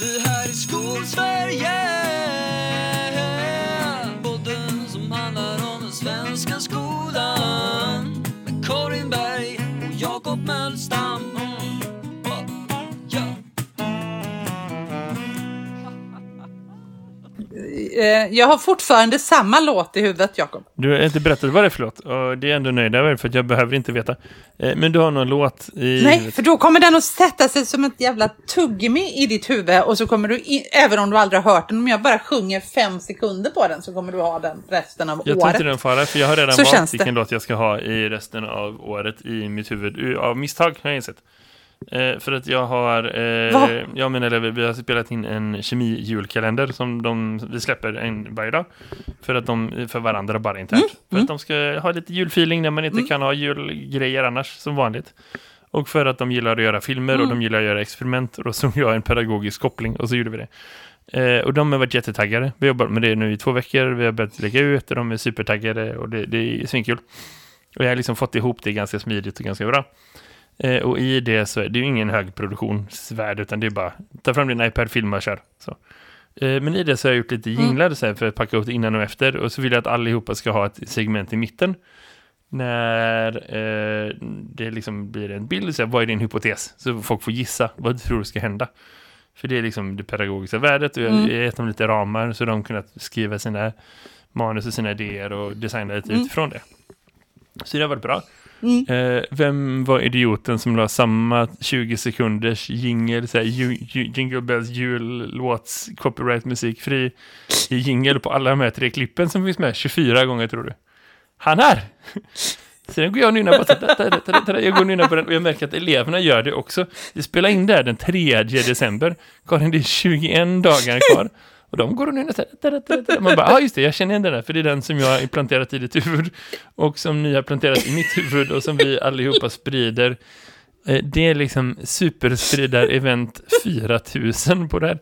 Det här är Skolsverige. Podden som handlar om den svenska skolan. Jag har fortfarande samma låt i huvudet, Jakob. Du har inte berättat vad det är för låt. Och det är ändå nöjd över för att jag behöver inte veta. Eh, Men du har någon låt i... Nej, för då kommer den att sätta sig som ett jävla tuggummi i ditt huvud och så kommer du, in, även om du aldrig har hört den, om jag bara sjunger fem sekunder på den så kommer du ha den resten av Jag tror året. inte det är en fara, för jag har redan Så valt det. vilken låt jag ska ha i resten av året i mitt huvud. Av misstag har jag insett. Eh, för att jag har, eh, jag och mina elever, vi har spelat in en kemi-julkalender som de, vi släpper en varje dag. För att de, för varandra bara internt. Mm, För att de ska ha lite julfeeling när man inte kan ha julgrejer annars som vanligt. Och för att de gillar att göra filmer Mm. och de gillar att göra experiment. Och såg jag en pedagogisk koppling och så gjorde vi det. Eh, och de har varit jättetaggade. Vi har jobbat med det nu i två veckor. Vi har börjat lägga ut och de är supertaggade och det, det är svinkul. Och jag har liksom fått ihop det ganska smidigt och ganska bra. Eh, och i det så är det ju ingen högproduktionsvärld utan det är bara ta fram din iPad, filma och kör. Så. Eh, men i det så har jag gjort lite jinglar så här, för att packa upp det innan och efter. Och så vill jag att allihopa ska ha ett segment i mitten. När eh, det liksom blir en bild, så här, vad är din hypotes? Så folk får gissa vad du tror ska hända. För det är liksom det pedagogiska värdet och jag Mm. har gett dem lite ramar så de kunnat skriva sina manus och sina idéer och designa lite Mm. utifrån det. Så det har varit bra. Mm. Eh, vem var idioten som la samma 20 sekunders jingle, så här, ju, ju, Jingle Bells jullåts copyright musikfri i jingle på alla de här tre klippen som finns med 24 gånger tror du? Han här! Sen går jag och nynnar på, tada, tada, tada. jag går och nynnar på den och jag märker att eleverna gör det också. Vi spelar in det här den 3 december. Karin, det är 21 dagar kvar. Och de går och nynnar så här. Man bara, ja ah, just det, jag känner igen den där, för det är den som jag har implanterat i ditt huvud. Och som ni har planterat i mitt huvud och som vi allihopa sprider. Eh, Det är liksom superspridar-event 4000 på det här.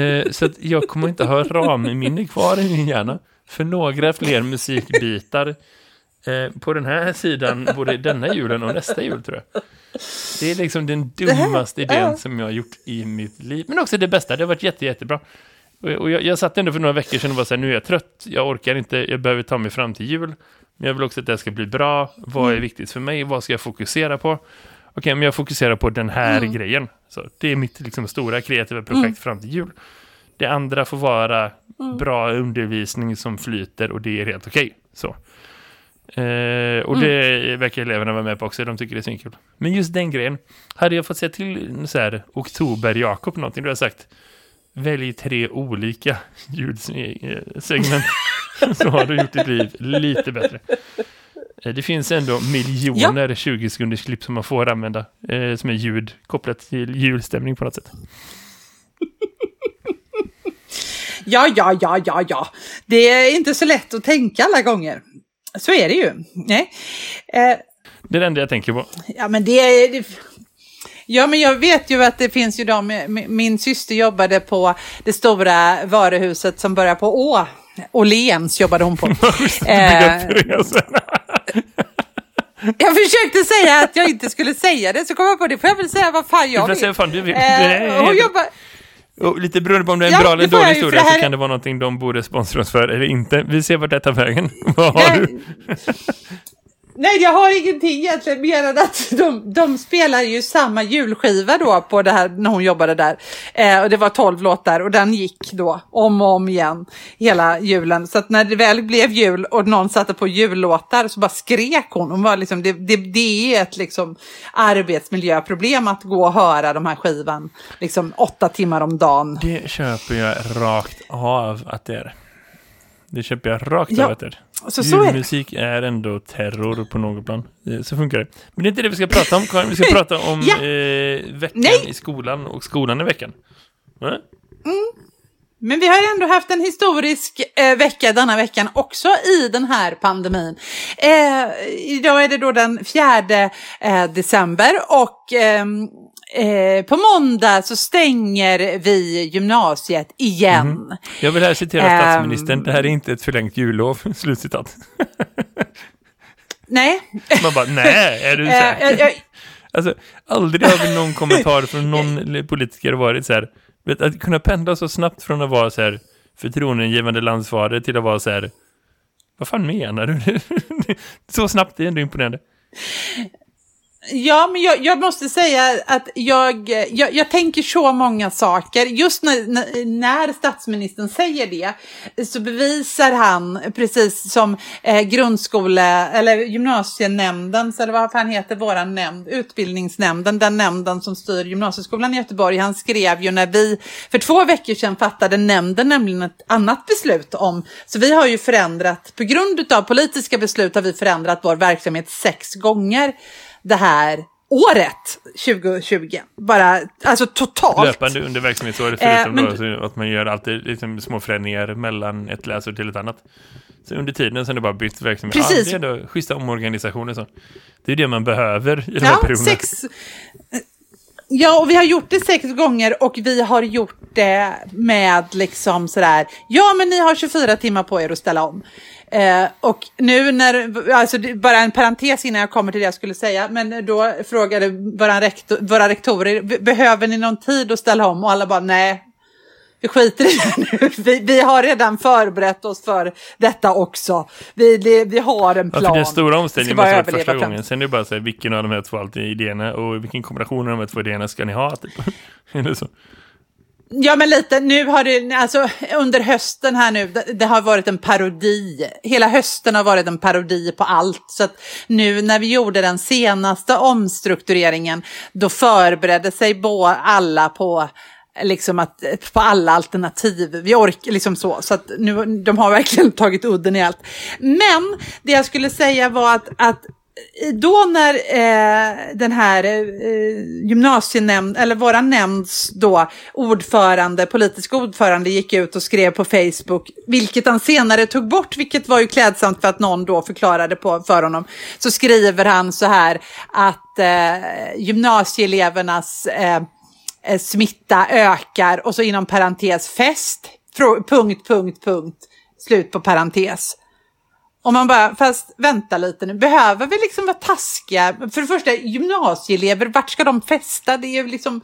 Eh, Så att jag kommer inte ha ramminne kvar i min hjärna. För några fler musikbitar eh, på den här sidan, både denna julen och nästa jul tror jag. Det är liksom den dummaste idén som jag har gjort i mitt liv. Men också det bästa, det har varit jätte, jättebra. Och jag, jag satt ändå för några veckor sedan och var så här, nu är jag trött, jag orkar inte, jag behöver ta mig fram till jul. Men jag vill också att det här ska bli bra. Vad är viktigt för mig? Vad ska jag fokusera på? Okej, men jag fokuserar på den här grejen. Så det är mitt liksom, stora kreativa projekt fram till jul. Det andra får vara bra undervisning som flyter och det är helt okej. Så. Eh, och det verkar eleverna vara med på också, de tycker det är svinkul. Men just den grejen, hade jag fått se till så här, oktober-Jakob någonting, då hade jag sagt välj tre olika ljudsegment så har du gjort ditt liv lite bättre. Eh, Det finns ändå miljoner 20 sekunders klipp som man får använda eh, som är ljud kopplat till julstämning på något sätt. Ja, ja, ja, ja, ja. Det är inte så lätt att tänka alla gånger. Så är det ju. Nej. Eh, Det är det enda jag tänker på. Ja, men det är... Det... Ja, men jag vet ju att det finns ju de... mi- Min syster jobbade på det stora varuhuset som börjar på Å. Åhléns jobbade hon på. Eh, jag försökte säga att jag inte skulle säga det, så kom jag på det. Får jag väl säga vad fan jag vill? säga fan du vill. Eh, hon jobbar... Och lite beroende på om det är en Ja, bra eller får dålig historia här- så kan det vara någonting de borde sponsra oss för eller inte. Vi ser vart det tar vägen. Vad har du? Nej, jag har ingenting egentligen mer än att de, de spelar ju samma julskiva då på det här när hon jobbade där. Eh, och det var tolv låtar och den gick då om och om igen hela julen. Så att när det väl blev jul och någon satte på jullåtar så bara skrek hon. hon var liksom, det, det, det är ett liksom arbetsmiljöproblem att gå och höra de här skivan liksom åtta timmar om dagen. Det köper jag rakt av att det är. Det köper jag rakt Ja, av det är. så- så är är ändå terror på något plan. Eh, Så funkar det. Men det är inte det vi ska prata om, Karin. Vi ska prata om Ja. eh, veckan Nej. i skolan och skolan i veckan. Va? Men vi har ändå haft en historisk eh, vecka denna veckan också i den här pandemin. Eh, idag är det då den 4 eh, december och ehm, eh, på måndag så stänger vi gymnasiet igen. Jag vill här citera Ehm. statsministern. Det här är inte ett förlängt jullov. Slutcitat. Nej, Man bara, nej, är du eh, säker? jag, jag, Alltså, aldrig har väl någon kommentar från någon politiker varit så här, Vet, att kunna pendla så snabbt från att vara så här förtroendegivande landsfader till att vara så här vad fan menar du? så snabbt det är ändå imponerande. Ja, men jag, jag, måste säga att jag, jag, jag, tänker så många saker. Just när, när, statsministern säger det så bevisar han, precis som eh, grundskole eller gymnasienämnden, eller vad fan heter våran nämnd, utbildningsnämnden, den nämnden som styr gymnasieskolan i Göteborg. Han skrev ju när vi för två veckor sedan fattade nämnden nämligen ett annat beslut om, så vi har ju förändrat, på grund av politiska beslut har vi förändrat vår verksamhet sex gånger det här året 2020. Bara, alltså totalt. Löpande under verksamhetsåret förutom eh, men, då, att man gör alltid liksom, små förändringar mellan ett läsår till ett annat. Så under tiden så är det bara bytt verksamhet. Precis. Ja, det är då schyssta omorganisationer så. Det är det man behöver i de här ja, Sex... Ja, och vi har gjort det sex gånger och vi har gjort det med liksom sådär, ja men ni har 24 timmar på er att ställa om. Eh, och nu när, alltså bara en parentes innan jag kommer till det jag skulle säga, men då frågade våra, rektor, våra rektorer, behöver ni någon tid att ställa om? Och alla bara, nej, vi skiter i det nu. Vi, vi, har redan förberett oss för detta också. Vi, det, vi har en plan. Ja, för den stora omställningen måste vara första gången. Sen är det bara så här, vilken av de här två idéerna och vilken kombination av de här två idéerna ska ni ha? Typ. Ja, men lite. Nu har det, alltså under hösten här nu, det, det, har varit en parodi. Hela hösten har varit en parodi på allt. Så att nu när vi gjorde den senaste omstruktureringen, då förberedde sig bo alla på liksom att, på alla alternativ. Vi orkar liksom så, så att nu, de har verkligen tagit udden i allt. Men det jag skulle säga var att, att då när eh, den här eh, gymnasienämnd, eller våra nämnds då ordförande, politisk ordförande gick ut och skrev på Facebook, vilket han senare tog bort, vilket var ju klädsamt för att någon då förklarade på, för honom, så skriver han så här att eh, gymnasieelevernas eh, eh smitta ökar och så inom parentes fest, punkt, punkt, punkt, slut på parentes. Och man bara, fast vänta lite nu, behöver vi liksom vara taskiga? För det första, gymnasieelever, vart ska de festa? Det är ju liksom,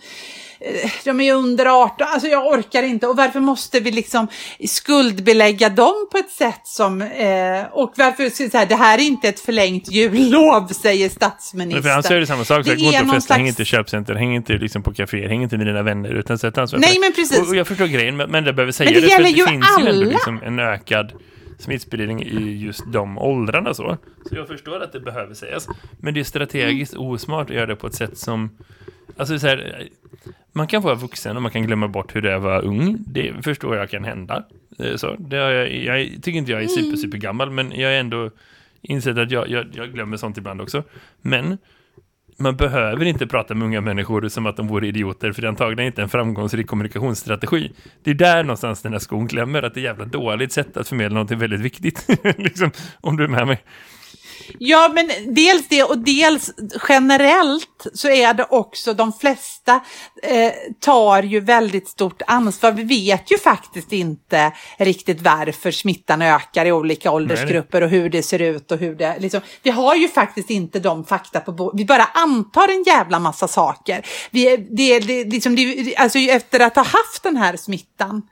eh, de är under 18, alltså jag orkar inte. Och varför måste vi liksom skuldbelägga dem på ett sätt som, eh, och varför, så här, det här är inte ett förlängt jullov, säger statsministern. Men han säger det samma sak, så det gå inte och festa, slags... häng inte i köpcenter, häng inte liksom på kaféer, häng inte med dina vänner, utan sätt ansvar. Nej, men precis. Och, och, jag förstår grejen, men, men det behöver säga men det, det för det finns alla. ju ändå liksom en ökad smittspridning i just de åldrarna så. Så jag förstår att det behöver sägas. Men det är strategiskt mm. osmart att göra det på ett sätt som... Alltså så här, man kan vara vuxen och man kan glömma bort hur det är att vara ung. Det förstår jag kan hända. Eh, så, det jag, jag tycker inte jag är super, mm. super gammal, men jag är ändå insett att jag, jag, jag glömmer sånt ibland också. Men man behöver inte prata med unga människor som att de vore idioter för det är antagligen inte en framgångsrik kommunikationsstrategi. Det är där någonstans den här skon klämmer att det är jävla dåligt sätt att förmedla något väldigt viktigt. liksom, om du är med mig. Ja, men dels det och dels generellt så är det också de flesta eh, tar ju väldigt stort ansvar. Vi vet ju faktiskt inte riktigt varför smittan ökar i olika åldersgrupper och hur det ser ut och hur det liksom. Vi har ju faktiskt inte de fakta på bordet. Vi bara antar en jävla massa saker. Vi, det, det, liksom, det, alltså efter att ha haft den här smittan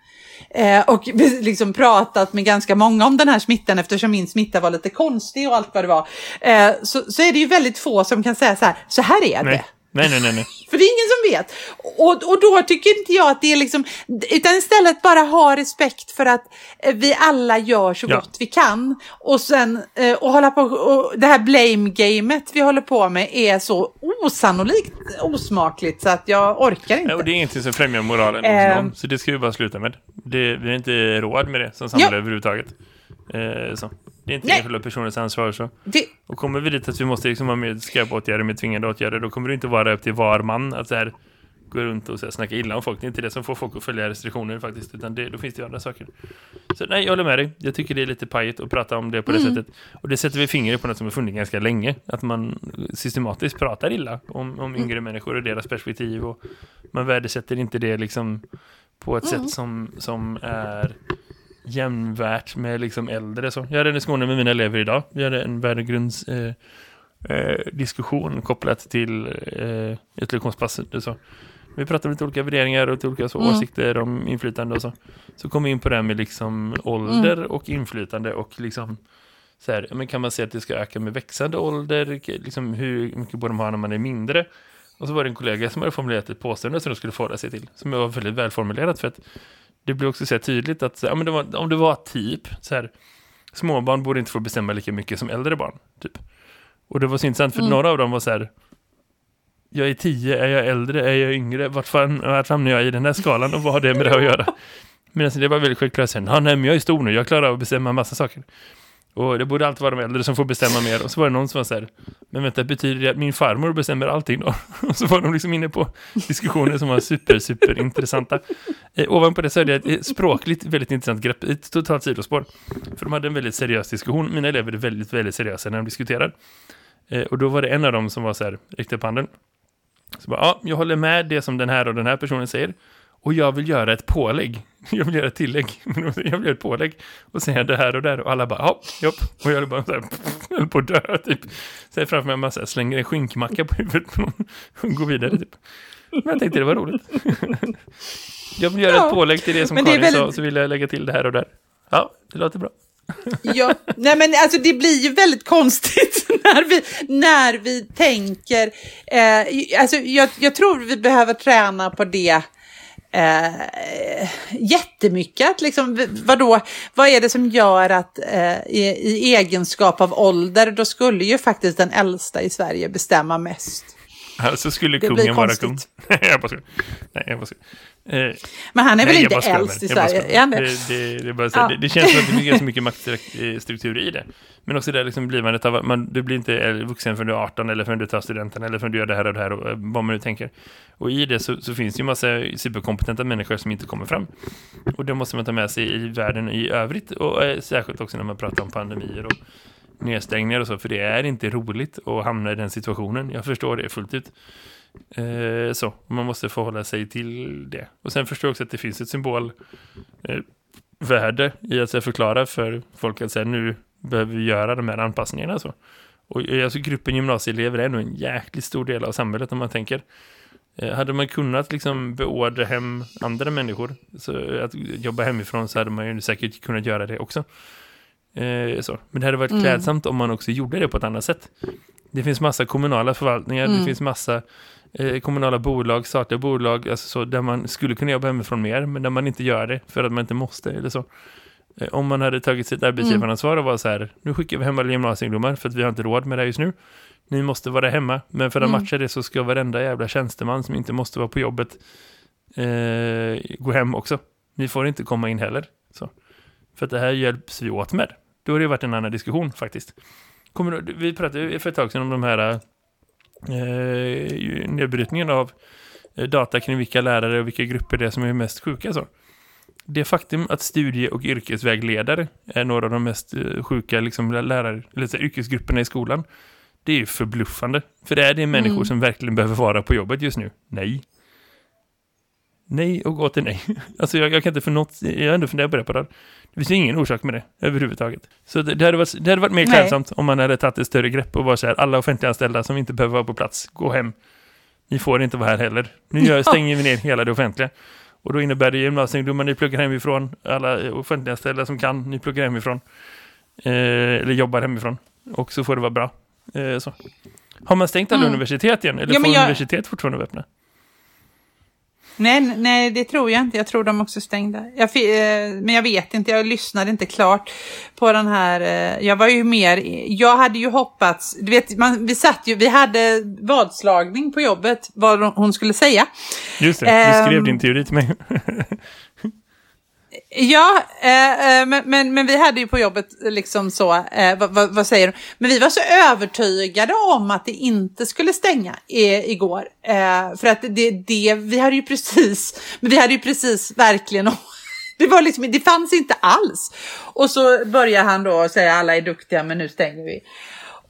Eh, och liksom pratat med ganska många om den här smittan eftersom min smitta var lite konstig och allt vad det var. Eh, så, så är det ju väldigt få som kan säga så här, så här är Nej. det. Nej, nej, nej, nej. För det är ingen som vet. Och, och då tycker inte jag att det är liksom, utan istället bara ha respekt för att eh, vi alla gör så ja. gott vi kan. Och sen, eh, och hålla på, och det här blame-gamet vi håller på med är så osannolikt osmakligt så att jag orkar inte. Ja, och det är ingenting som främjar moralen eh, någon, så det ska vi bara sluta med. Det, vi har inte råd med det som samhälle ja. överhuvudtaget. Eh, så. Det är inte Nej. enskilda personers ansvar. Så. Det... Och kommer vi dit att vi måste liksom ha med skräpåtgärder med tvingande åtgärder, då kommer det inte vara upp till var man att så här, gå runt och så här, snacka illa om folk. Det är inte det som får folk att följa restriktioner faktiskt, utan det, då finns det ju andra saker. Så nej, jag håller med dig. Jag tycker det är lite pajigt att prata om det på det mm. sättet. Och det sätter vi fingret på något som har funnits ganska länge. Att man systematiskt pratar illa om, om yngre mm. människor och deras perspektiv. Och man värdesätter inte det liksom på ett mm. sätt som, som är jämnvärt med liksom äldre. Så. Jag hade en diskussion med mina elever idag. Vi hade en värdegrunds eh, eh, kopplat till eh, ett lektionspass. Så. Vi pratade om lite olika värderingar och olika så, Mm. åsikter om inflytande och så. Så kom vi in på det här med liksom ålder och inflytande och liksom så här, men kan man säga att det ska öka med växande ålder? Liksom hur mycket borde man ha när man är mindre? Och så var det en kollega som hade formulerat ett påstående som de skulle förhålla sig till. Som var väldigt välformulerat för att det blev också så tydligt att ja, men det var, om det var typ så här, småbarn borde inte få bestämma lika mycket som äldre barn. Typ. Och det var så intressant för Mm. några av dem var så här jag är tio, är jag äldre, är jag yngre? Vart, fan, vart hamnar jag i den här skalan och vad har det med det att göra? Medan det var väldigt självklart sen, ja, nej men jag är stor nu, jag klarar av att bestämma massa saker. Och det borde alltid vara de äldre som får bestämma mer. Och så var det någon som var så här, men vänta, betyder det att min farmor bestämmer allting då? Och så var de liksom inne på diskussioner som var super, super intressanta. Eh, ovanpå det så hade jag ett eh, språkligt väldigt intressant grepp, ett totalt sidospår. För de hade en väldigt seriös diskussion. Mina elever är väldigt, väldigt seriösa när de diskuterar. Eh, och då var det en av dem som var så här, räckte upp handen. Så bara, ja, jag håller med det som den här och den här personen säger. Och jag vill göra ett pålägg. Jag vill göra ett tillägg. Jag vill göra ett pålägg. Och säga det här och där. Och alla bara, ja, jopp. Och jag bara så här, höll på att dö, typ. Så här framför mig, man så här, slänger en skinkmacka på huvudet på någon och går vidare, typ. Men jag tänkte det var roligt. Jag vill göra Ja, ett pålägg till det som det Karin sa, väldigt- så vill jag lägga till det här och där. Ja, det låter bra. Ja, nej men alltså det blir ju väldigt konstigt när vi, när vi tänker. Eh, alltså jag, jag tror vi behöver träna på det eh, jättemycket. Att liksom, vadå, vad är det som gör att eh, i, i egenskap av ålder, då skulle ju faktiskt den äldsta i Sverige bestämma mest. Alltså skulle Det kungen vara kung. Nej, jag bara. Nej, jag bara. Eh, Men han är väl Nej, jag inte äldst i Sverige? det? Det, det, det, är bara så här, Ja. det, det känns som att det ligger så mycket maktstruktur i det. Men också det liksom blivandet av att man, du blir inte vuxen förrän du är 18 eller förrän du tar studenten eller förrän du gör det här och det här och eh, vad man nu tänker. Och i det så, så finns det ju massa superkompetenta människor som inte kommer fram. Och det måste man ta med sig i världen i övrigt och eh, särskilt också när man pratar om pandemier och nedstängningar och så, för det är inte roligt att hamna i den situationen. Jag förstår det fullt ut. Eh, så, man måste förhålla sig till det. Och sen förstår jag också att det finns ett symbol eh, i att här, förklara för folk att säga nu behöver vi göra de här anpassningarna. Så. Och eh, alltså, gruppen gymnasieelever är nog en jäkligt stor del av samhället om man tänker. Eh, hade man kunnat liksom beordra hem andra människor så att jobba hemifrån så hade man ju säkert kunnat göra det också. Eh, så. Men det hade varit Mm. klädsamt om man också gjorde det på ett annat sätt. Det finns massa kommunala förvaltningar, det Mm. finns massa eh, kommunala bolag, statliga bolag, alltså så, där man skulle kunna jobba hemifrån mer, men där man inte gör det för att man inte måste eller så. Eh, om man hade tagit sitt arbetsgivaransvar och var så här, nu skickar vi hem alla gymnasieungdomar för att vi har inte råd med det just nu. Ni måste vara hemma, men för att Mm. matcha det så ska varenda jävla tjänsteman som inte måste vara på jobbet eh, gå hem också. Ni får inte komma in heller. Så. För att det här hjälps vi åt med. Då har det varit en annan diskussion faktiskt. Kommer, vi pratade för ett tag sedan om de här eh, nedbrytningen av eh, data kring vilka lärare och vilka grupper det är som är mest sjuka. Så. Det faktum att studie- och yrkesvägledare är några av de mest eh, sjuka liksom, lärare, eller så, yrkesgrupperna i skolan, det är ju förbluffande. För är det människor Mm. som verkligen behöver vara på jobbet just nu. Nej. Nej och gå till nej. Alltså jag, jag kan inte för något, jag har ändå funderat på det på det. Det finns ingen orsak med det överhuvudtaget. Så det, det, hade, varit, det hade varit mer klädsamt om man hade tagit ett större grepp och var så här, alla offentliganställda som inte behöver vara på plats, gå hem. Ni får inte vara här heller. Nu gör, stänger vi ner hela det offentliga. Och då innebär det gymnasieungdomar, ni pluggar hemifrån. Alla offentliganställda som kan, ni pluggar hemifrån. Eh, eller jobbar hemifrån. Och så får det vara bra. Eh, så. Har man stängt alla Mm. universitet igen? Eller Ja, får jag- universitet fortfarande vara öppna? Nej, nej, det tror jag inte. Jag tror de också är stängda. Jag, eh, men jag vet inte, jag lyssnade inte klart på den här. eh, Jag var ju mer, jag hade ju hoppats, du vet, man, vi satt ju, vi hade vadslagning på jobbet, vad hon- skulle säga. Just det, du skrev Ehm. din teori till mig. Ja, eh, eh, men, men, men vi hade ju på jobbet liksom så, eh, vad, vad, vad säger du? Men vi var så övertygade om att det inte skulle stänga i, igår. Eh, för att det, det, vi hade ju precis, men vi hade ju precis verkligen det var liksom, det fanns inte alls. Och så börjar han då säga alla är duktiga men nu stänger vi.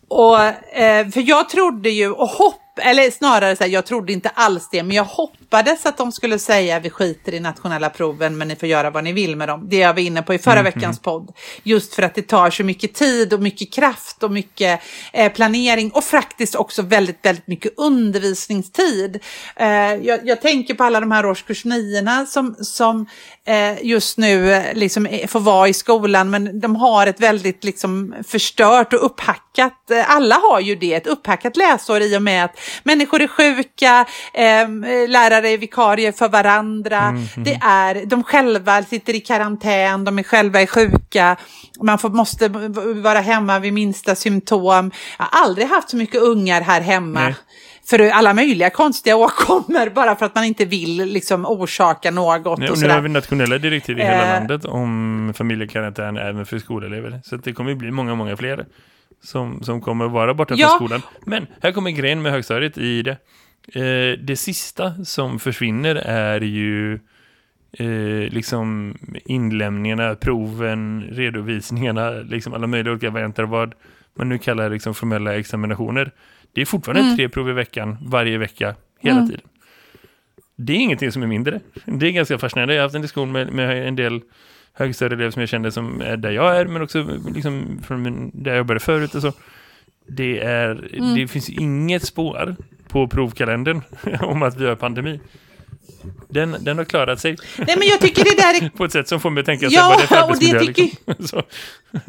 Och, eh, för jag trodde ju och hoppades eller snarare så här, jag trodde inte alls det, men jag hoppades att de skulle säga vi skiter i nationella proven, men ni får göra vad ni vill med dem. Det jag var inne på i förra Mm, veckans podd. Just för att det tar så mycket tid och mycket kraft och mycket eh, planering och faktiskt också väldigt, väldigt mycket undervisningstid. Eh, jag, jag tänker på alla de här årskurs niorna som, som eh, just nu eh, liksom är- får vara i skolan, men de har ett väldigt liksom förstört och upphackat, eh, alla har ju det, ett upphackat läsår i och med att människor är sjuka, eh, lärare är vikarier för varandra, det är, de själva sitter i karantän, de är själva är sjuka, man får, måste vara hemma vid minsta symptom. Jag har aldrig haft så mycket ungar här hemma. Nej. För alla möjliga konstiga åkommor bara för att man inte vill liksom orsaka något. Nej, och och nu har vi nationella direktiv i hela Eh. landet om familjekarantän även för skolelever. Så det kommer bli många, många fler som, som kommer vara borta Ja. från skolan. Men här kommer grejen med högstadiet i det. Eh, det sista som försvinner är ju eh, liksom inlämningarna, proven, redovisningarna, liksom alla möjliga olika varianter vad man nu kallar liksom formella examinationer. Det är fortfarande Mm. tre prov i veckan, varje vecka, hela Mm. tiden. Det är ingenting som är mindre. Det är ganska fascinerande. Jag har haft en diskussion med, med en del högstadieelever som jag kände som är där jag är, men också liksom från där jag jobbade förut och så. Det, är, Mm. det finns inget spår på provkalendern om att vi har pandemi. Den, den har klarat sig Nej men jag tycker det där är på ett sätt som får mig att tänka sig Ja, vad det är för och det arbetsmiljö. tycker- Liksom.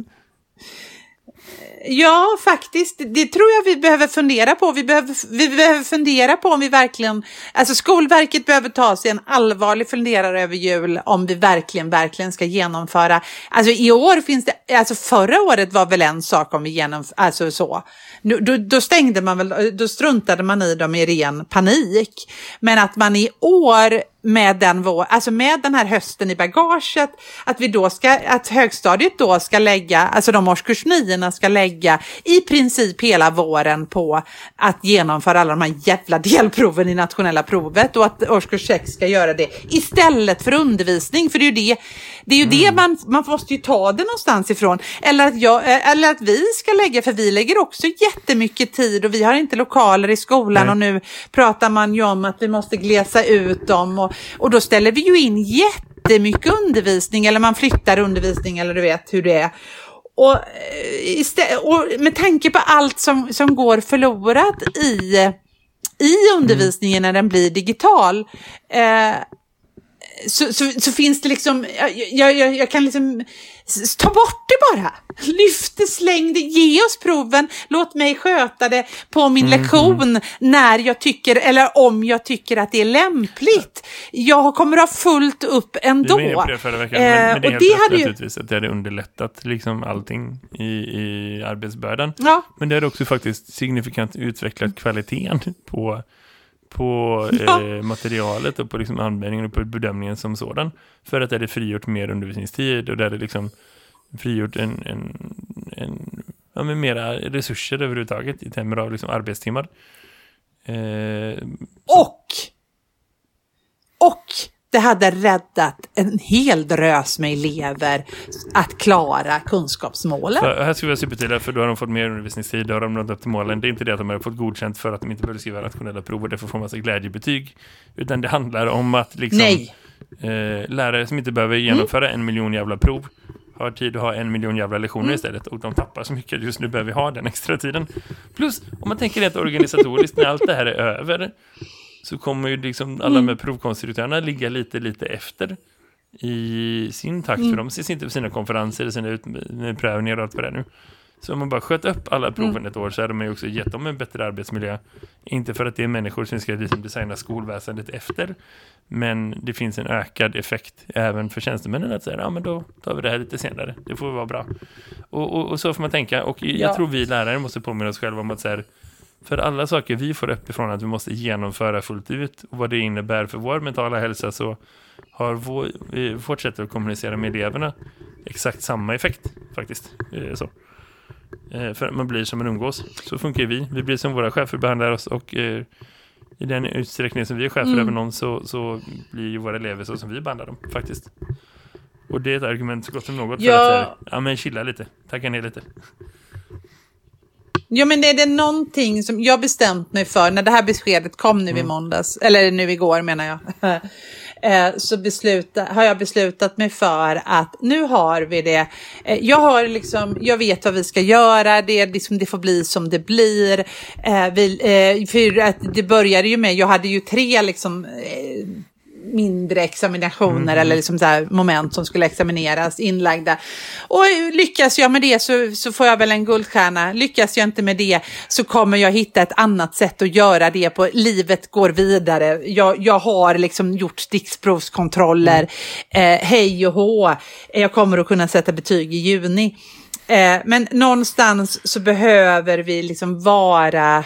Ja, faktiskt. Det tror jag vi behöver fundera på. Vi behöver, vi behöver fundera på om vi verkligen... Alltså Skolverket behöver ta sig en allvarlig funderare över jul om vi verkligen, verkligen ska genomföra... Alltså i år finns det... Alltså förra året var väl en sak om vi genomför... Alltså så. Nu, då, då stängde man väl... Då struntade man i dem i ren panik. Men att man i år med den, vår, alltså med den här hösten i bagaget, att vi då ska, att högstadiet då ska lägga, alltså de årskurs niorna ska lägga i princip hela våren på att genomföra alla de här jävla delproven i nationella provet och att årskurs 6 ska göra det istället för undervisning, för det är ju det, det, är ju det man, man måste ju ta det någonstans ifrån. Eller att, jag, eh, eller att vi ska lägga, för vi lägger också jättemycket tid och vi har inte lokaler i skolan Nej. och nu pratar man ju om att vi måste glesa ut dem och, och då ställer vi ju in jättemycket undervisning eller man flyttar undervisning eller du vet hur det är. Och, eh, och med tanke på allt som, som går förlorat i, i undervisningen när den blir digital eh, så, så, så finns det liksom, jag, jag, jag, kan liksom ta bort det bara. Lyft det, släng det, ge oss proven, låt mig sköta det på min lektion när jag tycker, eller om jag tycker att det är lämpligt. Jag kommer ha fullt upp ändå. var inne på det förra veckan, Eh, men, men det är helt det hade ju- att det hade underlättat liksom allting i, i arbetsbördan. Ja, Men det har också faktiskt signifikant utvecklat kvaliteten på, på Ja. eh, materialet och på liksom användningen och på bedömningen som sådan. För att det hade frigjort mer undervisningstid och det hade liksom frigjort en, en, en ja, men mera resurser överhuvudtaget i termer av liksom arbetstimmar. Eh, och, och det hade räddat en hel drös med elever att klara kunskapsmålen. för, här vi vara supertydliga för då har de fått mer undervisningstid, då har de nått upp till målen. Det är inte det att de har fått godkänt för att de inte behöver skriva nationella prov och därför får massa glädjebetyg. Utan det handlar om att liksom, eh, lärare som inte behöver genomföra en miljon jävla prov har tid att ha en miljon jävla lektioner istället och de tappar så mycket just nu behöver vi ha den extra tiden. Plus, om man tänker rent organisatoriskt när allt det här är över så kommer ju liksom alla med provkonstruktörerna ligga lite, lite efter i sin takt för de ses inte på sina konferenser, sina utprövningar och allt vad det är nu. Så om man bara sköt upp alla proven ett år så hade man ju också gett dem en bättre arbetsmiljö. Inte för att det är människor som ska liksom designa skolväsendet efter. Men det finns en ökad effekt även för tjänstemännen att säga, ja men då tar vi det här lite senare. Det får vara bra. Och, och, och så får man tänka. Och jag Ja. tror vi lärare måste påminna oss själva om att så här, för alla saker vi får uppifrån att vi måste genomföra fullt ut och vad det innebär för vår mentala hälsa så har vår, vårt sätt att kommunicera med eleverna exakt samma effekt faktiskt. Eh, Så. Eh, För att man blir som man umgås. Så funkar vi. Vi blir som våra chefer behandlar oss och eh, i den utsträckning som vi är chefer Mm. över någon så, så blir ju våra elever så som vi behandlar dem faktiskt. Och det är ett argument så gott som något för Ja. att säga, ja men chilla lite, tagga ner lite. Ja, men är det någonting som jag bestämt mig för när det här beskedet kom nu i måndags, eller nu igår menar jag, eh, så besluta, har jag beslutat mig för att nu har vi det. Eh, jag, har liksom, jag vet vad vi ska göra, det, liksom, det får bli som det blir. Eh, vi, för att det började ju med, jag hade ju tre liksom, mindre examinationer Mm. eller liksom så moment som skulle examineras inlagda. Och lyckas jag med det så, så får jag väl en guldstjärna. Lyckas jag inte med det så kommer jag hitta ett annat sätt att göra det på. Livet går vidare. Jag, jag har liksom gjort stickprovskontroller. Mm. Eh, hej och hå. Jag kommer att kunna sätta betyg i juni. Eh, men någonstans så behöver vi liksom vara Eh,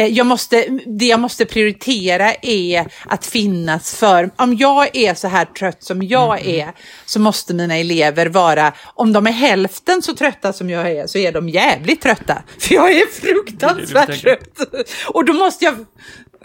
jag måste, det jag måste prioritera är att finnas för, om jag är så här trött som jag Mm. är, så måste mina elever vara, om de är hälften så trötta som jag är, så är de jävligt trötta. För jag är fruktansvärt trött. Och då måste jag,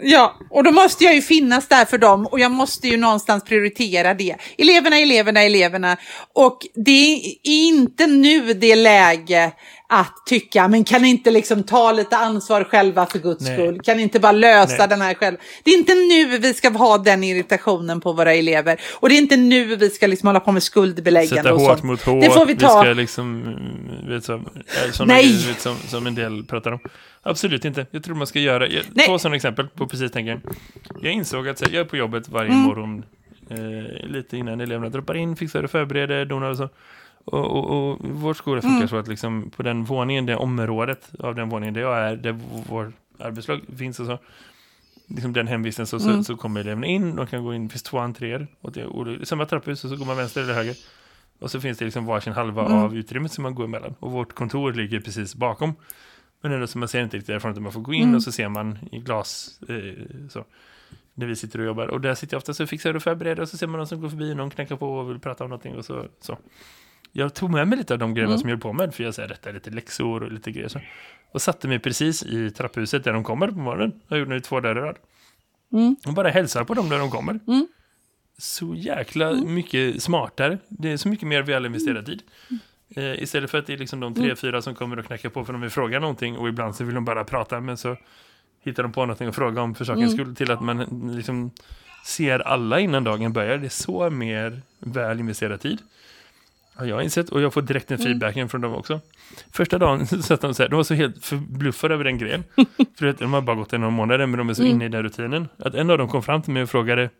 ja, och då måste jag ju finnas där för dem och jag måste ju någonstans prioritera det. Eleverna, eleverna, eleverna. Och det är inte nu det läge att tycka, men kan ni inte liksom ta lite ansvar själva för guds Nej. skull? Kan ni inte bara lösa Nej. den här själv? Det är inte nu vi ska ha den irritationen på våra elever. Och det är inte nu vi ska liksom hålla på med skuldbeläggande Sätta och hårt sånt. mot hårt. Det får vi ta. ska liksom, mm, vet, så, eh, såna Nej. grejer, vet, som, som en del pratar om. Absolut inte. Jag tror man ska göra, jag, Nej. två sådana exempel på precis grejen. Jag insåg att här, jag är på jobbet varje Mm. morgon, eh, lite innan eleverna droppar in, fixar och förbereder, donar och så. Och, och, och vår skola funkar Mm. så att liksom på den våningen, det området av den våningen där jag är, där vår arbetslag finns och så, liksom den hemvisten så, Mm. så, så kommer eleverna in, de kan gå in, det finns två entréer, och det är och samma trapphus och så går man vänster eller höger. Och så finns det liksom varsin halva Mm. av utrymmet som man går emellan. Och vårt kontor ligger precis bakom. Men ändå så man ser inte riktigt därifrån att man får gå in Mm. och så ser man i glas eh, så. När vi sitter och jobbar. Och där sitter jag ofta så fixar och förbereder och så ser man någon som går förbi, någon knackar på och vill prata om någonting och så. så. Jag tog med mig lite av de grejerna Mm. som jag höll på med för jag säger detta lite läxor och lite grejer så. Och satte mig precis i trapphuset där de kommer på morgonen. Jag gjorde nu två dagar i rad. Mm. Och bara hälsar på dem när de kommer. Mm. Så jäkla mycket smartare. Det är så mycket mer väl investerad tid. Eh, istället för att det är liksom de tre, Mm. fyra som kommer och knackar på för de vill fråga någonting och ibland så vill de bara prata men så hittar de på någonting att fråga om för sakens Mm. skull till att man liksom ser alla innan dagen börjar. Det är så mer väl investerad tid. Har jag insett och jag får direkt en Mm. feedbacken från dem också. Första dagen satt de så här, de var så helt förbluffade över den grejen. för att de har bara gått en några månader men de är så Mm. inne i den rutinen. Att en av dem kom fram till mig och frågade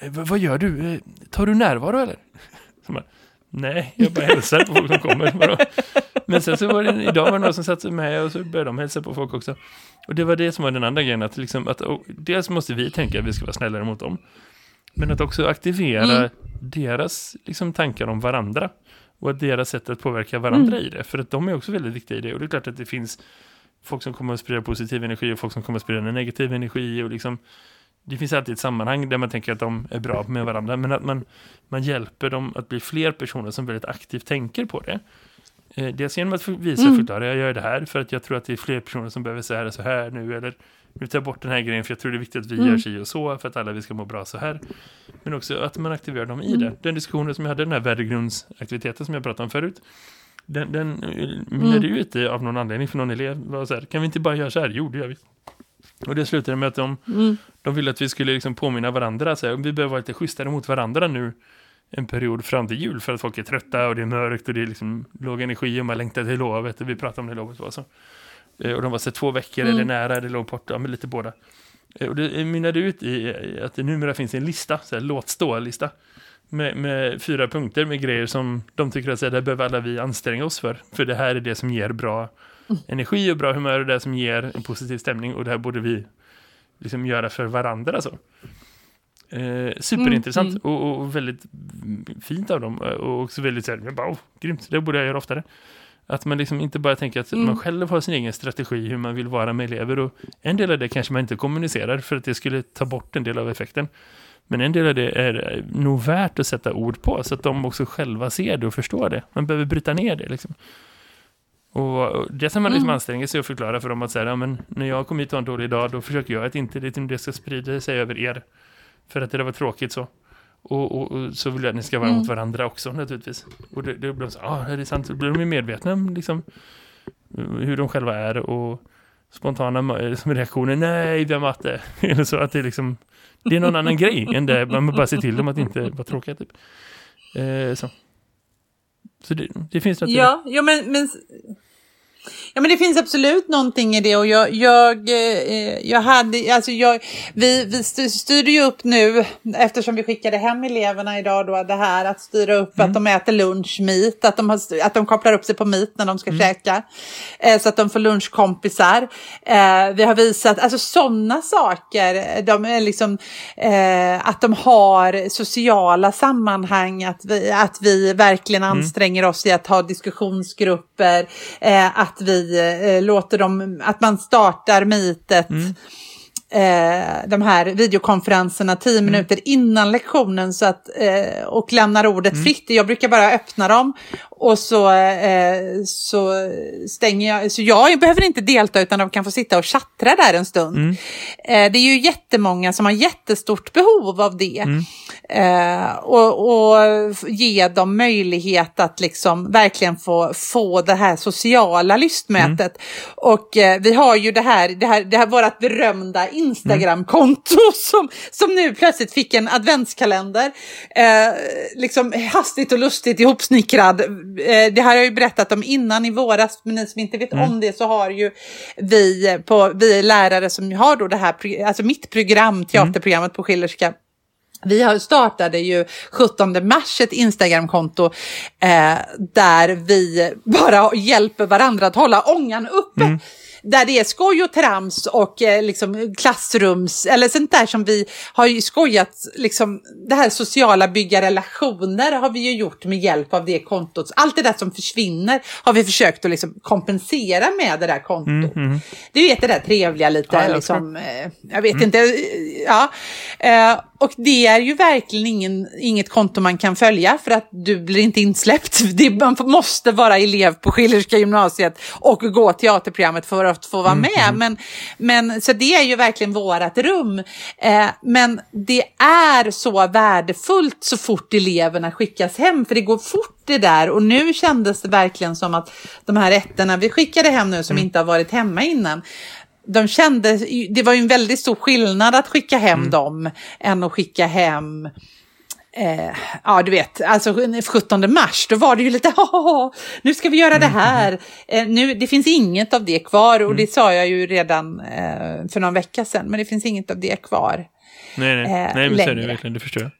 "Eh, vad, gör du? Eh, Tar du närvaro eller? Så bara, Nej, jag bara hälsar på folk som kommer. Men sen så var det, idag var det någon som satt med och så började de hälsa på folk också. Och det var det som var den andra grejen, att, liksom, att och, dels måste vi tänka att vi ska vara snällare mot dem. Men att också aktivera Mm. deras liksom, tankar om varandra. Och att deras sätt att påverka varandra Mm. i det. För att de är också väldigt viktiga i det. Och det är klart att det finns folk som kommer att sprida positiv energi och folk som kommer att sprida negativ energi. Och liksom, det finns alltid ett sammanhang där man tänker att de är bra med varandra. Men att man, man hjälper dem att bli fler personer som väldigt aktivt tänker på det. Eh, dels genom att visa Mm. förklara, jag gör det här för att jag tror att det är fler personer som behöver så här och så här nu. Eller tar jag bort den här grejen för jag tror det är viktigt att vi Mm. gör si och så för att alla vi ska må bra så här. Men också att man aktiverar dem i Mm. det. Den diskussionen som jag hade, den här värdegrundsaktiviteten som jag pratade om förut. Den, den eh, mynnade Mm. ut av någon anledning för någon elev. Var så här, kan vi inte bara göra så här? Jo, det gör vi. Och det slutade med att de, Mm. de ville att vi skulle liksom påminna varandra. Så här, vi behöver vara lite schysstare mot varandra nu en period fram till jul för att folk är trötta och det är mörkt och det är liksom låg energi och man längtar till lovet och vi pratar om det lovet var så. Eh, Och de var så två veckor Mm. eller nära eller låg borta, ja, men lite båda. Eh, Och det mynnade ut i att det numera finns en lista, så här, låt stå-lista. Med, med fyra punkter med grejer som de tycker att så här, det behöver alla vi anstränga oss för. För det här är det som ger bra energi och bra humör och det som ger en positiv stämning och det här borde vi liksom göra för varandra så. Eh, superintressant Mm, Och, och väldigt fint av dem och också väldigt så här, bara, oh, grymt, det borde jag göra oftare. Att man liksom inte bara tänker att Mm. man själv har sin egen strategi hur man vill vara med elever och en del av det kanske man inte kommunicerar för att det skulle ta bort en del av effekten. Men en del av det är nog värt att sätta ord på så att de också själva ser det och förstår det. Man behöver bryta ner det liksom. Och det som man liksom Mm. anstränger sig att förklara för dem att säga, ja, men när jag kom hit och har en dålig dag, då försöker jag att inte det, det ska sprida sig över er. För att det där var tråkigt så. Och, och, och så vill jag att ni ska vara Mm. mot varandra också naturligtvis. Och det, det blir så, ah, det är sant, då blir de ju medvetna om liksom, hur de själva är och spontana ma- som reaktioner, nej vi har matte. Eller så att det är liksom, det är någon annan grej än det, man bara ser till dem att inte vara tråkiga typ. Eh, så så det, det finns något. Ja, ja men, men, ja, men det finns absolut någonting i det och jag, jag, eh, jag hade, alltså jag, vi, vi styr- styrde ju upp nu, eftersom vi skickade hem eleverna idag då, det här att styra upp att de äter lunch meet, att de, har, att de kopplar upp sig på meet när de ska käka, eh, så att de får lunchkompisar. Eh, vi har visat, alltså sådana saker, de är liksom, att de har sociala sammanhang, att vi, att vi verkligen anstränger oss i att ha diskussionsgrupper, att vi eh, låter dem, att man startar meetet eh, de här videokonferenserna tio minuter innan lektionen så att, eh, och lämnar ordet fritt. Jag brukar bara öppna dem och så, eh, så stänger jag. Så jag behöver inte delta utan de kan få sitta och chattra där en stund. Eh, det är ju jättemånga som har jättestort behov av det. Eh, och, och ge dem möjlighet att liksom verkligen få, få det här sociala lystmätet. Och eh, vi har ju det här, det här, det här vårat berömda Instagram-konto som, som nu plötsligt fick en adventskalender. Eh, liksom hastigt och lustigt ihopsnickrad. Eh, det här har jag ju berättat om innan i våras, men ni som inte vet om det så har ju vi, på, vi lärare som har då det här, alltså mitt program, teaterprogrammet på Schillerska, vi har startade ju 17 mars ett Instagramkonto eh, där vi bara hjälper varandra att hålla ångan uppe. Där det är skoj och trams och eh, liksom klassrums, eller sånt där som vi har ju skojat, liksom det här sociala bygga relationer har vi ju gjort med hjälp av det kontot. Allt det där som försvinner har vi försökt att liksom kompensera med det där kontot. Du vet det där trevliga lite, Ja, jag liksom, eh, jag vet inte, eh, ja. Eh, och det är ju verkligen ingen, inget konto man kan följa för att du blir inte insläppt. Det, man måste vara elev på Schillerska gymnasiet och gå teaterprogrammet för att få vara med. Men, men, så det är ju verkligen vårat rum. Eh, men det är så värdefullt så fort eleverna skickas hem, för det går fort det där. Och nu kändes det verkligen som att de här ettorna vi skickade hem nu som inte har varit hemma innan, de kände, det var ju en väldigt stor skillnad att skicka hem dem än att skicka hem Eh, ja, du vet, alltså 17 mars, då var det ju lite, "Haha, nu ska vi göra det här. Eh, nu, det finns inget av det kvar och det sa jag ju redan eh, för någon vecka sedan, men det finns inget av det kvar. Nej, nej, eh, nej men så är det längre. verkligen, det förstår jag.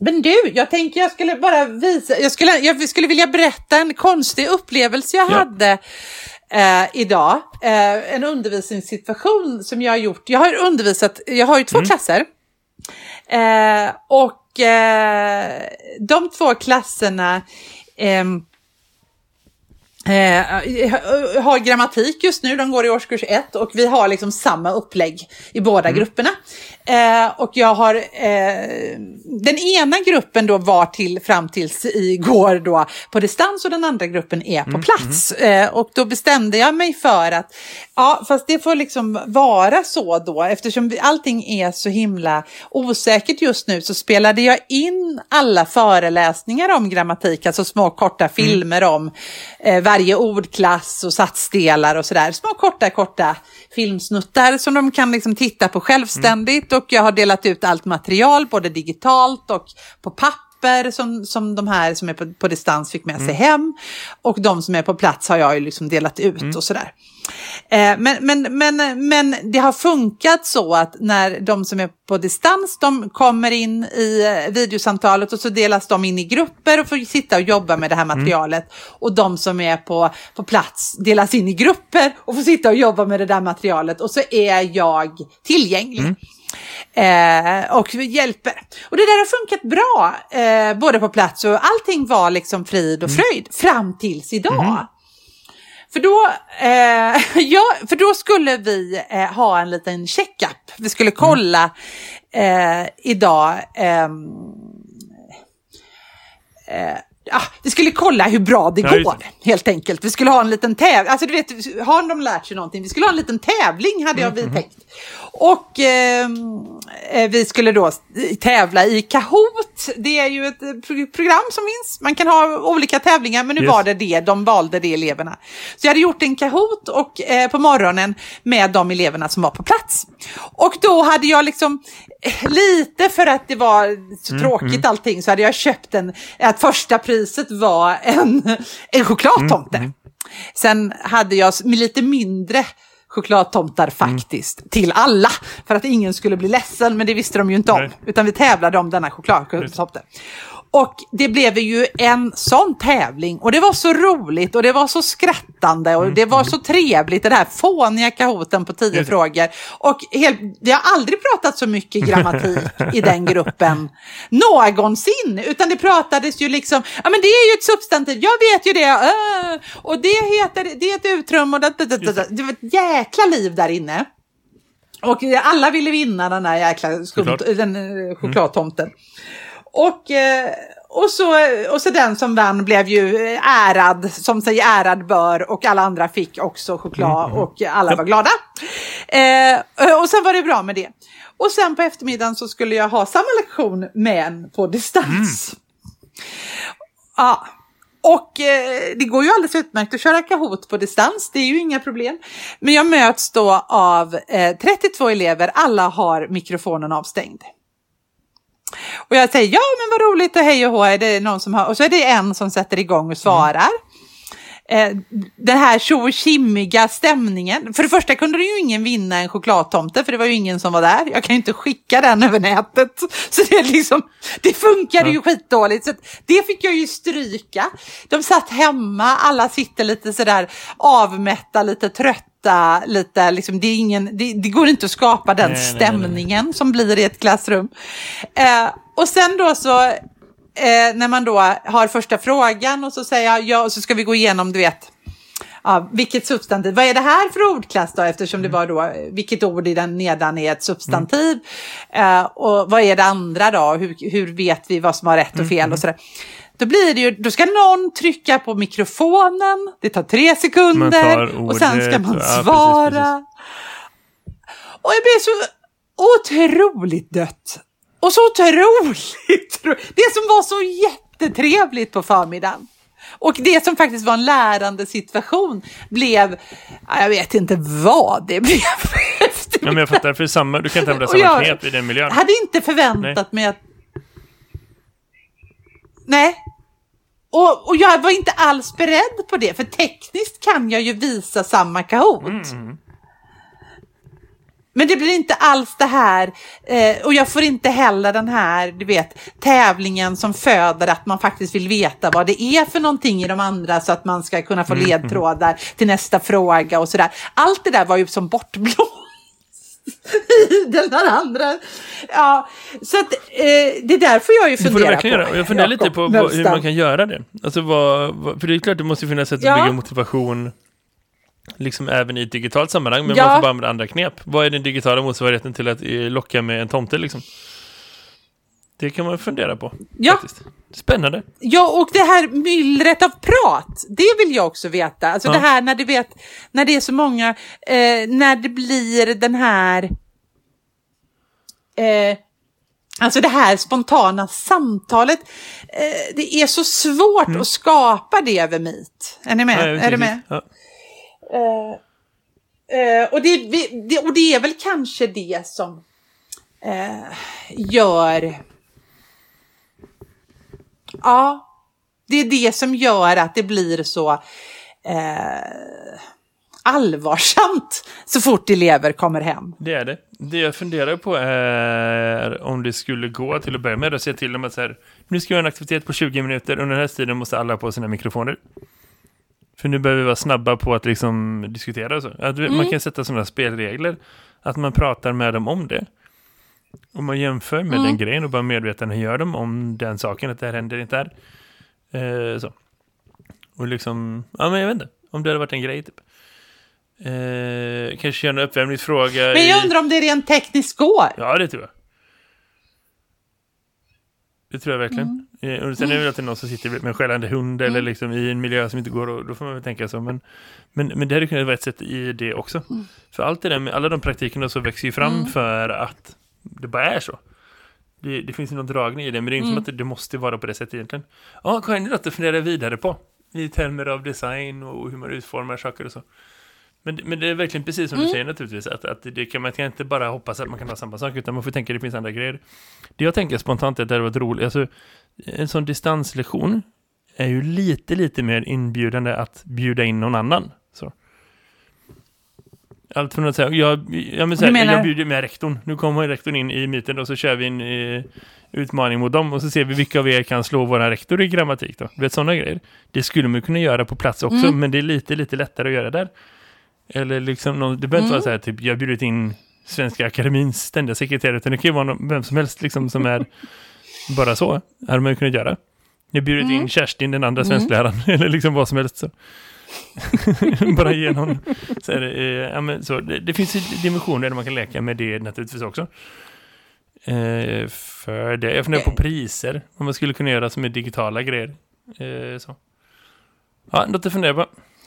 Men du, jag tänkte jag skulle bara visa, jag skulle, jag skulle vilja berätta en konstig upplevelse jag Ja. hade eh, idag. Eh, en undervisningssituation som jag har gjort. Jag har undervisat, jag har ju två klasser. Eh, och eh, de två klasserna ehm, Eh, har grammatik just nu, de går i årskurs ett och vi har liksom samma upplägg i båda grupperna. Eh, och jag har, eh, den ena gruppen då var till fram tills igår då på distans och den andra gruppen är på plats. Eh, och då bestämde jag mig för att, ja fast det får liksom vara så då eftersom vi, allting är så himla osäkert just nu så spelade jag in alla föreläsningar om grammatik, alltså små korta filmer om varje ordklass och satsdelar och sådär. Små korta, korta filmsnuttar som de kan liksom titta på självständigt och jag har delat ut allt material både digitalt och på papper som, som de här som är på, på distans fick med sig hem och de som är på plats har jag ju liksom delat ut och sådär. Eh, men, men, men, men det har funkat så att när de som är på distans, de kommer in i eh, videosamtalet och så delas de in i grupper och får sitta och jobba med det här materialet. Och de som är på, på plats delas in i grupper och får sitta och jobba med det där materialet. Och så är jag tillgänglig. Eh, och hjälper. Och det där har funkat bra, eh, både på plats och allting var liksom frid och fröjd fram tills idag. För då, eh, ja, för då skulle vi eh, ha en liten checkup. Vi skulle kolla eh, idag. ehm, eh, ja, vi skulle kolla hur bra det just går, helt enkelt. Vi skulle ha en liten tävling. Alltså, du vet, har de lärt sig någonting? Vi skulle ha en liten tävling, hade jag vi tänkt. Och eh, eh, vi skulle då tävla i Kahoot. Det är ju ett eh, pro- program som finns. Man kan ha olika tävlingar, men nu Yes. var det det. De valde det eleverna. Så jag hade gjort en Kahoot och, eh, på morgonen med de eleverna som var på plats. Och då hade jag liksom, eh, lite för att det var så tråkigt allting, så hade jag köpt en, att första priset var en, en chokladtomte. Sen hade jag lite mindre chokladtomtar faktiskt, till alla, för att ingen skulle bli ledsen, men det visste de ju inte om, Nej. utan vi tävlade om denna chokladtomte. Och det blev ju en sån tävling och det var så roligt och det var så skrattande och det var så trevligt, den här fåniga kahooten på tio det. frågor. Och helt, vi har aldrig pratat så mycket grammatik i den gruppen någonsin, utan det pratades ju liksom, ja men det är ju ett substantiv, jag vet ju det, äh, och det heter, det är ett utrum och det, det, det, det, det var ett jäkla liv där inne. Och alla ville vinna den där jäkla skum, den, eh, chokladtomten. Och, eh, och, så, och så den som vann blev ju ärad, som sig ärad bör, och alla andra fick också choklad och alla var glada. Eh, och sen var det bra med det. Och sen på eftermiddagen så skulle jag ha samma lektion men på distans. Ja. Och eh, det går ju alldeles utmärkt att köra Kahoot på distans, det är ju inga problem. Men jag möts då av eh, 32 elever, alla har mikrofonen avstängd. Och jag säger ja men vad roligt och hej och hå, är det någon som har... Och så är det en som sätter igång och svarar. Eh, den här tjo stämningen. För det första kunde ju ingen vinna en chokladtomte för det var ju ingen som var där. Jag kan ju inte skicka den över nätet. Så det, liksom, det funkade ju skitdåligt. Så det fick jag ju stryka. De satt hemma, alla sitter lite sådär avmätta, lite trötta. Lite, liksom, det, är ingen, det, det går inte att skapa den Nej, nej, nej, nej. stämningen som blir i ett klassrum. Eh, och sen då så eh, när man då har första frågan och så säger jag ja och så ska vi gå igenom, du vet, ja, vilket substantiv, vad är det här för ordklass då eftersom det var då, vilket ord i den nedan är ett substantiv eh, och vad är det andra då, hur, hur vet vi vad som har rätt och fel och sådär. Då blir det ju, då ska någon trycka på mikrofonen, det tar tre sekunder tar och sen ska man ja, precis, svara. precis. Och jag blev så otroligt dött. Och så otroligt ro- Det som var så jättetrevligt på förmiddagen. Och det som faktiskt var en lärande situation blev, ja, jag vet inte vad det blev. Ja, men jag fattar, för samma, du kan inte använda samma jag knep i den miljön. hade inte förväntat mig att... Nej. Och, och jag var inte alls beredd på det, för tekniskt kan jag ju visa samma Kahoot. Mm. Men det blir inte alls det här, eh, och jag får inte heller den här, du vet, tävlingen som föder att man faktiskt vill veta vad det är för någonting i de andra så att man ska kunna få Mm. ledtrådar till nästa fråga och sådär. Allt det där var ju som bortblåst den där andra. Ja, så att, eh, det är därför jag ju Det får du verkligen på. göra. Jag funderar lite Jakob på vad, hur man kan göra det. Alltså vad, vad, för det är klart det måste finnas sätt att Ja. bygga motivation liksom även i ett digitalt sammanhang, men Ja. man får bara använda andra knep. Vad är den digitala motsvarigheten till att eh, locka med en tomte liksom? Det kan man fundera på. Ja. Faktiskt. Spännande. Ja, och det här myllret av prat, det vill jag också veta. Alltså Ja. det här när, du vet, när det är så många, eh, när det blir den här, eh, alltså det här spontana samtalet. Eh, det är så svårt att skapa det över Meet. Är ni med? Mm. Ja, är du med? Ja. Eh, och, det, det, och det är väl kanske det som eh, gör... Ja, det är det som gör att det blir så eh, allvarsamt så fort elever kommer hem. Det är det. Det jag funderar på är om det skulle gå till att börja med att säga till dem att så här, nu ska vi göra en aktivitet på 20 minuter under den här tiden måste alla ha på sina mikrofoner. För nu behöver vi vara snabba på att liksom diskutera och så. Att vi- Man kan sätta sådana spelregler. Att man pratar med dem om det. Om man jämför med den grejen och bara medveten gör de om den saken, att det här händer inte här. Eh, så. Och liksom, ja men jag vet inte. Om det hade varit en grej typ. Eh, kanske göra en uppvärmningsfråga. Men jag i- undrar om det rent tekniskt går. Ja, det tror jag. Det tror jag verkligen. Eh, Och sen är det väl är någon som sitter med en skällande hund eller liksom i en miljö som inte går och då får man väl tänka så. Men, men, men det hade kunnat vara ett sätt i det också. För allt det där med alla de praktikerna så växer ju fram för att det bara är så. Det, det finns någon dragning i det, men det är inte som att det, det måste vara på det sättet egentligen. Ja, Karin, är något att fundera vidare på. I termer av design och hur man utformar saker och så. Men, men det är verkligen precis som du säger naturligtvis, att, att det kan, man kan inte bara hoppas att man kan ha samma sak, utan man får tänka att det finns andra grejer. Det jag tänker spontant är att det hade varit roligt, alltså en sån distanslektion är ju lite, lite mer inbjudande att bjuda in någon annan. Allt från att säga, jag, ja, men här, menar- jag bjuder med rektorn, nu kommer rektorn in i myten och så kör vi en eh, utmaning mot dem och så ser vi vilka av er kan slå våra rektor i grammatik då. Du vet sådana grejer. Det skulle man kunna göra på plats också, Mm. men det är lite, lite lättare att göra där. Eller liksom, någon, det behöver inte Mm. vara så här, typ, jag bjudit in Svenska Akademins ständiga sekreterare, utan det kan ju vara någon, vem som helst liksom, som är bara så. Hade man ju kunnat göra. Jag har bjudit Mm. in Kerstin, den andra svenskläraren, eller liksom vad som helst. Så. bara ge någon. Så är det, eh, ja, men, så, det, det finns dimensioner där man kan leka med det naturligtvis också. Eh, för det, jag funderar på priser, vad man skulle kunna göra som är digitala grejer. Eh, så. Ja, något att fundera på.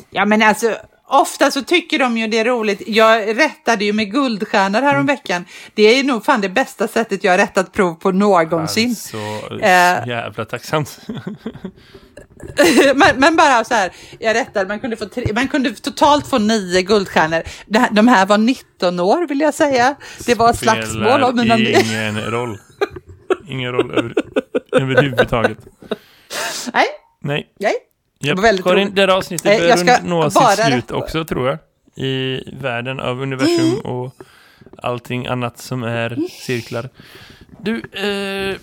Ja men alltså, ofta så tycker de ju det är roligt. Jag rättade ju med guldstjärnor här om veckan. Det är nog fan det bästa sättet jag har rättat prov på någonsin. Alltså, Eh. jävla tacksamt. men, men bara så här, jag rättade, man kunde, få tre, man kunde totalt få nio guldstjärnor. De här var 19 år vill jag säga. Det var ett slagsmål om mina... ingen roll. Ingen roll över, överhuvudtaget. Nej, Nej. nej. Japp. väldigt Karin, det här avsnittet jag bör ska nå sitt slut också, tror jag. I världen av universum Mm. och allting annat som är cirklar. Du, eh,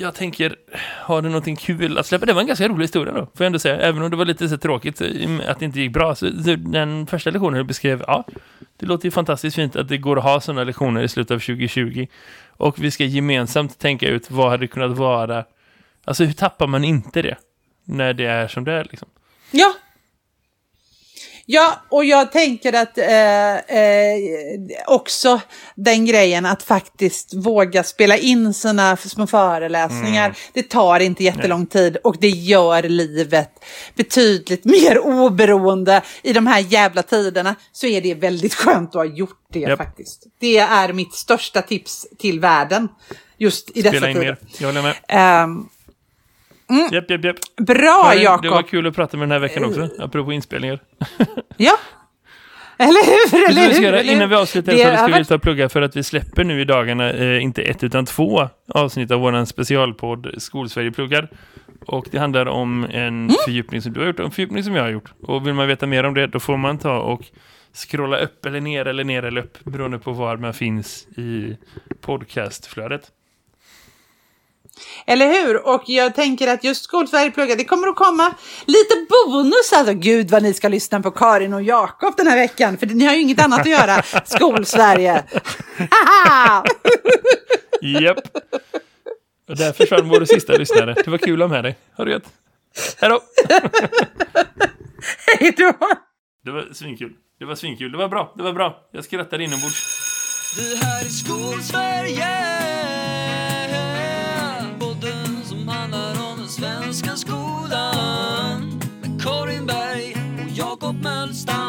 jag tänker, har du någonting kul att släppa? Det var en ganska rolig historia då, får jag ändå säga. Även om det var lite så tråkigt att det inte gick bra. Så, så den första lektionen du beskrev, ja, det låter ju fantastiskt fint att det går att ha sådana lektioner i slutet av 2020. Och vi ska gemensamt tänka ut vad hade kunnat vara, alltså hur tappar man inte det? När det är som det är liksom. Ja. Ja, och jag tänker att eh, eh, också den grejen att faktiskt våga spela in sina små föreläsningar. Det tar inte jättelång tid och det gör livet betydligt mer oberoende. I de här jävla tiderna så är det väldigt skönt att ha gjort det Japp. faktiskt. Det är mitt största tips till världen just i dessa Spela in tider. mer, jag håller med. Ehm, Japp, japp, japp. bra Karin, Det var Jakob! kul att prata med den här veckan också, apropå inspelningar. Ja. Eller hur? Eller hur? göra? Eller Innan hur? vi avslutar Det så ska vi ta och plugga för att vi släpper nu i dagarna, eh, inte ett utan två avsnitt av våran specialpodd Skolsverige pluggar. Och det handlar om en Mm. fördjupning som du har gjort och en fördjupning som jag har gjort. Och vill man veta mer om det, då får man ta och scrolla upp eller ner eller ner eller upp beroende på var man finns i podcastflödet. Eller hur? Och jag tänker att just Skolsverige pluggar, det kommer att komma lite bonus. Alltså gud vad ni ska lyssna på Karin och Jakob den här veckan. För ni har ju inget annat att göra. Skolsverige. Japp. Och där försvann vår sista lyssnare. Det var kul att ha med dig. Ha det gött. Hej då! Hej då! Det var svinkul. Det var svinkul. Det var bra. Det var bra. Jag skrattar inombords. Det här är Skolsverige svenska